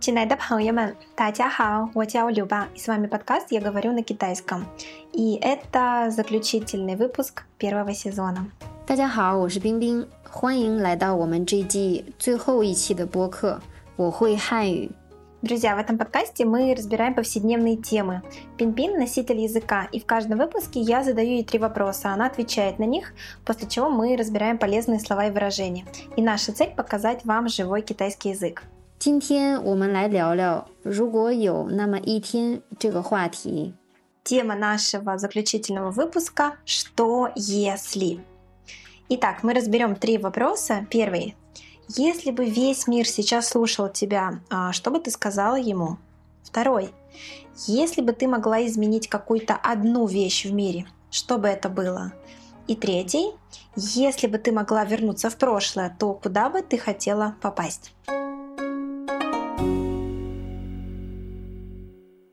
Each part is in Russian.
亲爱的朋友们，大家好，我叫Люба, и с вами подкаст «Я говорю на китайском». И это заключительный выпуск первого сезона. 大家好，我是冰冰，欢迎来到我们这季最后一期的播客。我会汉语。 Друзья, в этом подкасте мы разбираем повседневные темы. Пин-пин – носитель языка, и в каждом выпуске я задаю ей три вопроса, она отвечает на них, после чего мы разбираем полезные слова и выражения. И наша цель – показать вам живой китайский язык. 今天我们来聊聊“如果有那么一天”这个话题。 Тема нашего заключительного выпуска – «Что если?». Итак, мы разберем три вопроса. Первый. Если бы весь мир сейчас слушал тебя, а, что бы ты сказала ему? Второй. Если бы ты могла изменить какую-то одну вещь в мире, что бы это было? И третий. Если бы ты могла вернуться в прошлое, то куда бы ты хотела попасть?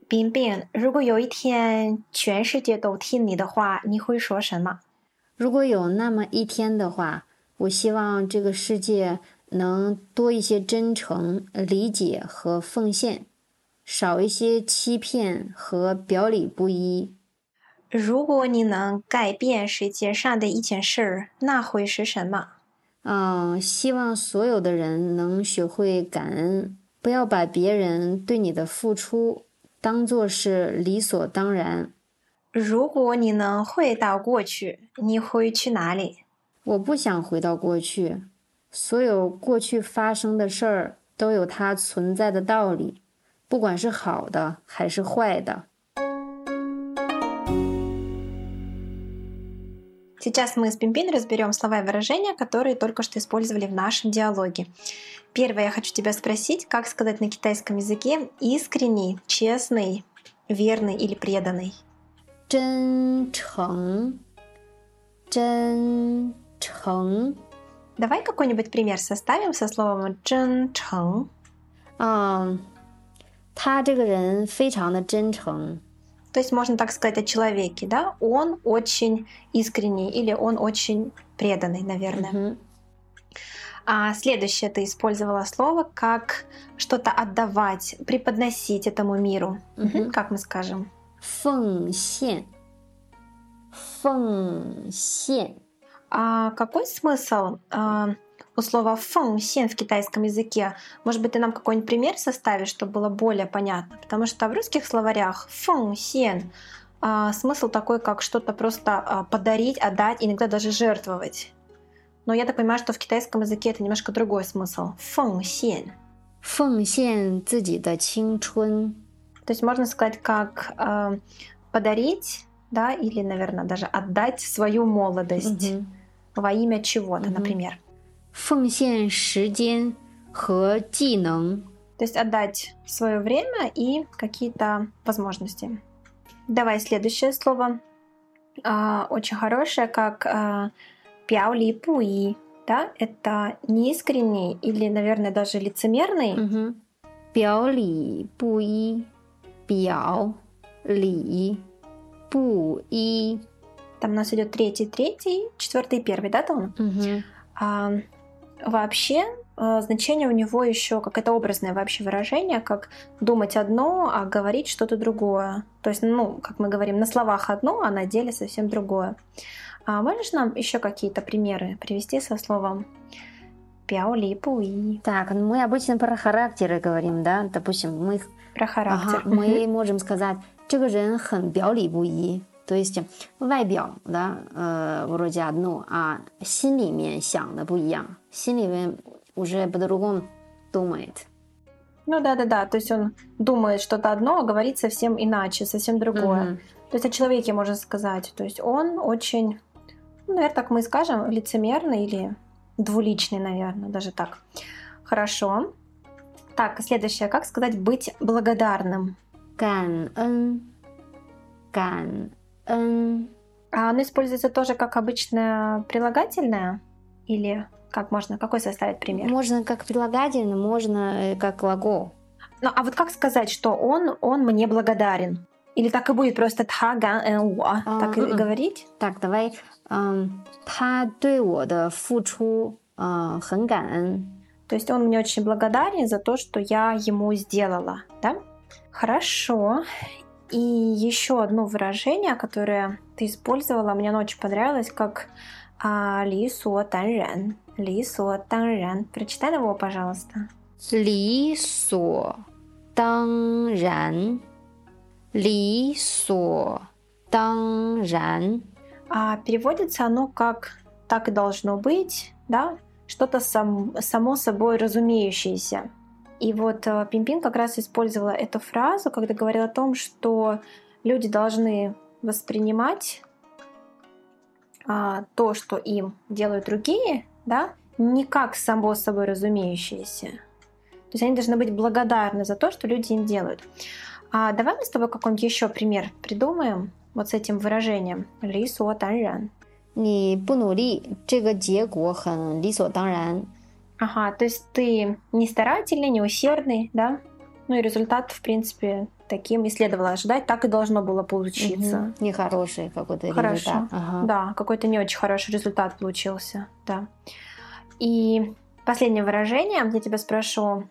冰冰，如果有一天全世界都听你的话，你会说什么？如果有那么一天的话，我希望这个世界能多一些真诚、理解和奉献，少一些欺骗和表里不一。如果你能改变世界上的一件事，那会是什么？嗯，希望所有的人能学会感恩，不要把别人对你的付出当做是理所当然。如果你能回到过去，你会去哪里？我不想回到过去，所有过去发生的事儿都有它存在的道理，不管是好的还是坏的。Сейчас мы с Пимпин разберем слова и выражения, которые только что использовали в нашем диалоге. Первое, я хочу тебя спросить, как сказать на китайском языке искренний, честный, верный или преданный? 真诚，真诚。 Давай какой-нибудь пример составим со словом «чен чeng». 嗯，他这个人非常的真诚。 то есть можно так сказать о человеке, да, он очень искренний или он очень преданный, наверное. Mm-hmm. А следующее ты использовала слово как что-то отдавать, преподносить этому миру. Mm-hmm. Как мы скажем? Фэнсен. Фэнсен. А какой смысл? А, у слова «奉献» в китайском языке. Может быть, ты нам какой-нибудь пример составишь, чтобы было более понятно? Потому что в русских словарях «奉献» а, смысл такой, как что-то просто а, подарить, отдать, иногда даже жертвовать. Но я так понимаю, что в китайском языке это немножко другой смысл. «奉献». «奉献» – То есть можно сказать, как э, подарить, да, или, наверное, даже отдать свою молодость mm-hmm. во имя чего-то, mm-hmm. например. 奉献时间和技能。 То есть отдать свое время и какие-то возможности. Давай следующее слово. А, очень хорошее, как а, пяули пуи. Да? Это неискренний или, наверное, даже лицемерный. 嗯哼，表里不一，表里不一。 Там у нас идет третий, третий, четвертый, первый, да, тон? 嗯哼， А, вообще а, значение у него еще как это образное вообще выражение, как думать одно, а говорить что-то другое. То есть, ну, как мы говорим, на словах одно, а на деле совсем другое. А можешь нам еще какие-то примеры привести со словом пяоли пуи Так, ну мы обычно про характеры говорим, да? Допустим, мы, про характер? ага, мы можем сказать, 这个人很表里不一。То есть 外表的呃 вроде одно, а 心里面想的不一样， Сильвия уже по-другому думает. Ну да, да, да. То есть он думает что-то одно, а говорит совсем иначе, совсем другое. Угу. То есть о человеке можно сказать. То есть он очень, ну, наверное, так мы скажем, лицемерный или двуличный, наверное, даже так. Хорошо. Так, следующее. Как сказать быть благодарным? Кан эн. Кан. А оно используется тоже как обычное прилагательное? Или как можно? Какой составить пример? Можно как прилагательно, можно э, как глагол. Ну, а вот как сказать, что он, он мне благодарен? Или так и будет просто тха ган эн уа? А, так и м-м. говорить? Так, давай. Та дуй во де фу чу а, хэн ган эн. То есть он мне очень благодарен за то, что я ему сделала, да? Хорошо. И еще одно выражение, которое ты использовала, мне оно очень понравилось, как а, ли со тан ран. Ли со тан ран. Прочитай его, пожалуйста. Ли со тан ран. Ли со тан ран. А переводится оно как так и должно быть, да, что-то сам, само собой разумеющееся. И вот э, Пимпин как раз использовала эту фразу, когда говорила о том, что люди должны воспринимать а, то, что им делают другие, да, не как само собой разумеющееся. То есть они должны быть благодарны за то, что люди им делают. А давай мы с тобой какой-нибудь еще пример придумаем вот с этим выражением «ли со тан ран». 你不努力，这个结果很理所当然。 Ага, то есть ты не старательный, не усердный, да? Ну и результат, в принципе, таким и следовало ожидать, так и должно было получиться. Мгм. Нехороший какой-то Хорошо. результат. Ага. Да, какой-то не очень хороший результат получился, да. И последнее выражение, я тебя спрошу,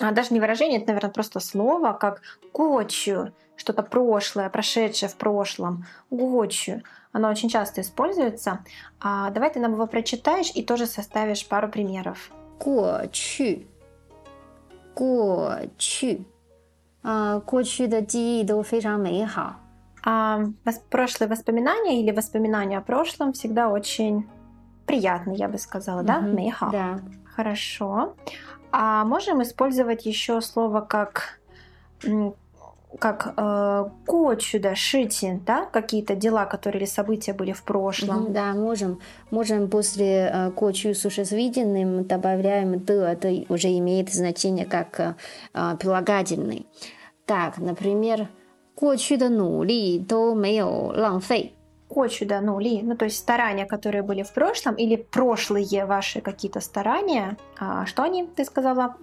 а, даже не выражение, это, наверное, просто слово, как гочу, что-то прошлое, прошедшее в прошлом, гочу. Оно очень часто используется. А, давай ты нам его прочитаешь и тоже составишь пару примеров. 过去，过去，啊、过去的记忆都非常美好。 А вос- прошлые воспоминания или воспоминания о прошлом всегда очень приятны, я бы сказала, да? Мгм. Мейха. Да. Хорошо. А можем использовать еще слово как м, как э, кочуда, шитин, да, какие-то дела, которые или события были в прошлом. Мгм, Да, можем, можем после э, 过去 существительным добавляем «的», это уже имеет значение как э, э, прилагательный. Так, например, 过去的努力都没有浪费。 отсюда, ну, ли, ну, то есть старания, которые были в прошлом, или прошлые ваши какие-то старания, а, что они, ты сказала?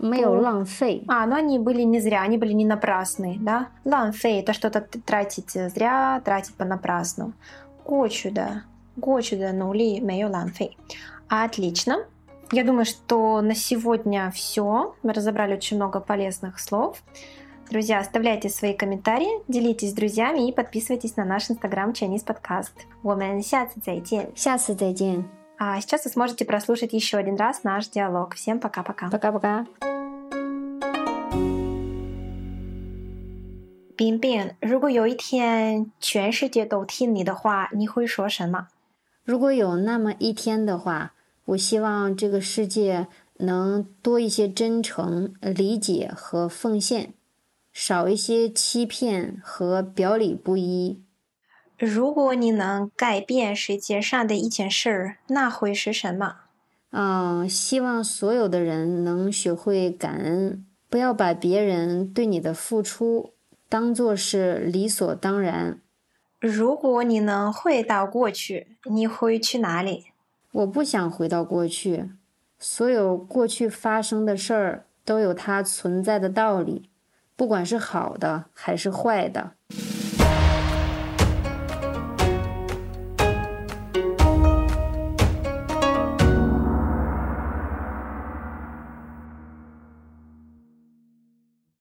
А, ну, они были не зря, они были не напрасные, да? Ланфей – это что-то тратить зря, тратить понапрасну. Отсюда, отсюда, ну, ли, мею ланфей. Отлично. Я думаю, что на сегодня все. Мы разобрали очень много полезных слов. Друзья, оставляйте свои комментарии, делитесь с друзьями и подписывайтесь на наш инстаграм Chinese подкаст. 我们下次再见. 下次再见， А сейчас вы сможете прослушать еще один раз наш диалог. Всем пока-пока. пока-пока。冰冰，如果有一天全世界都听你的话，你会说什么？如果有那么一天的话，我希望这个世界能多一些真诚、理解和奉献， 少一些欺骗和表里不一。如果你能改变世界上的一件事儿，那会是什么？嗯，希望所有的人能学会感恩，不要把别人对你的付出当做是理所当然。如果你能回到过去，你会去哪里？我不想回到过去，所有过去发生的事儿都有它存在的道理，不管是好的还是坏的。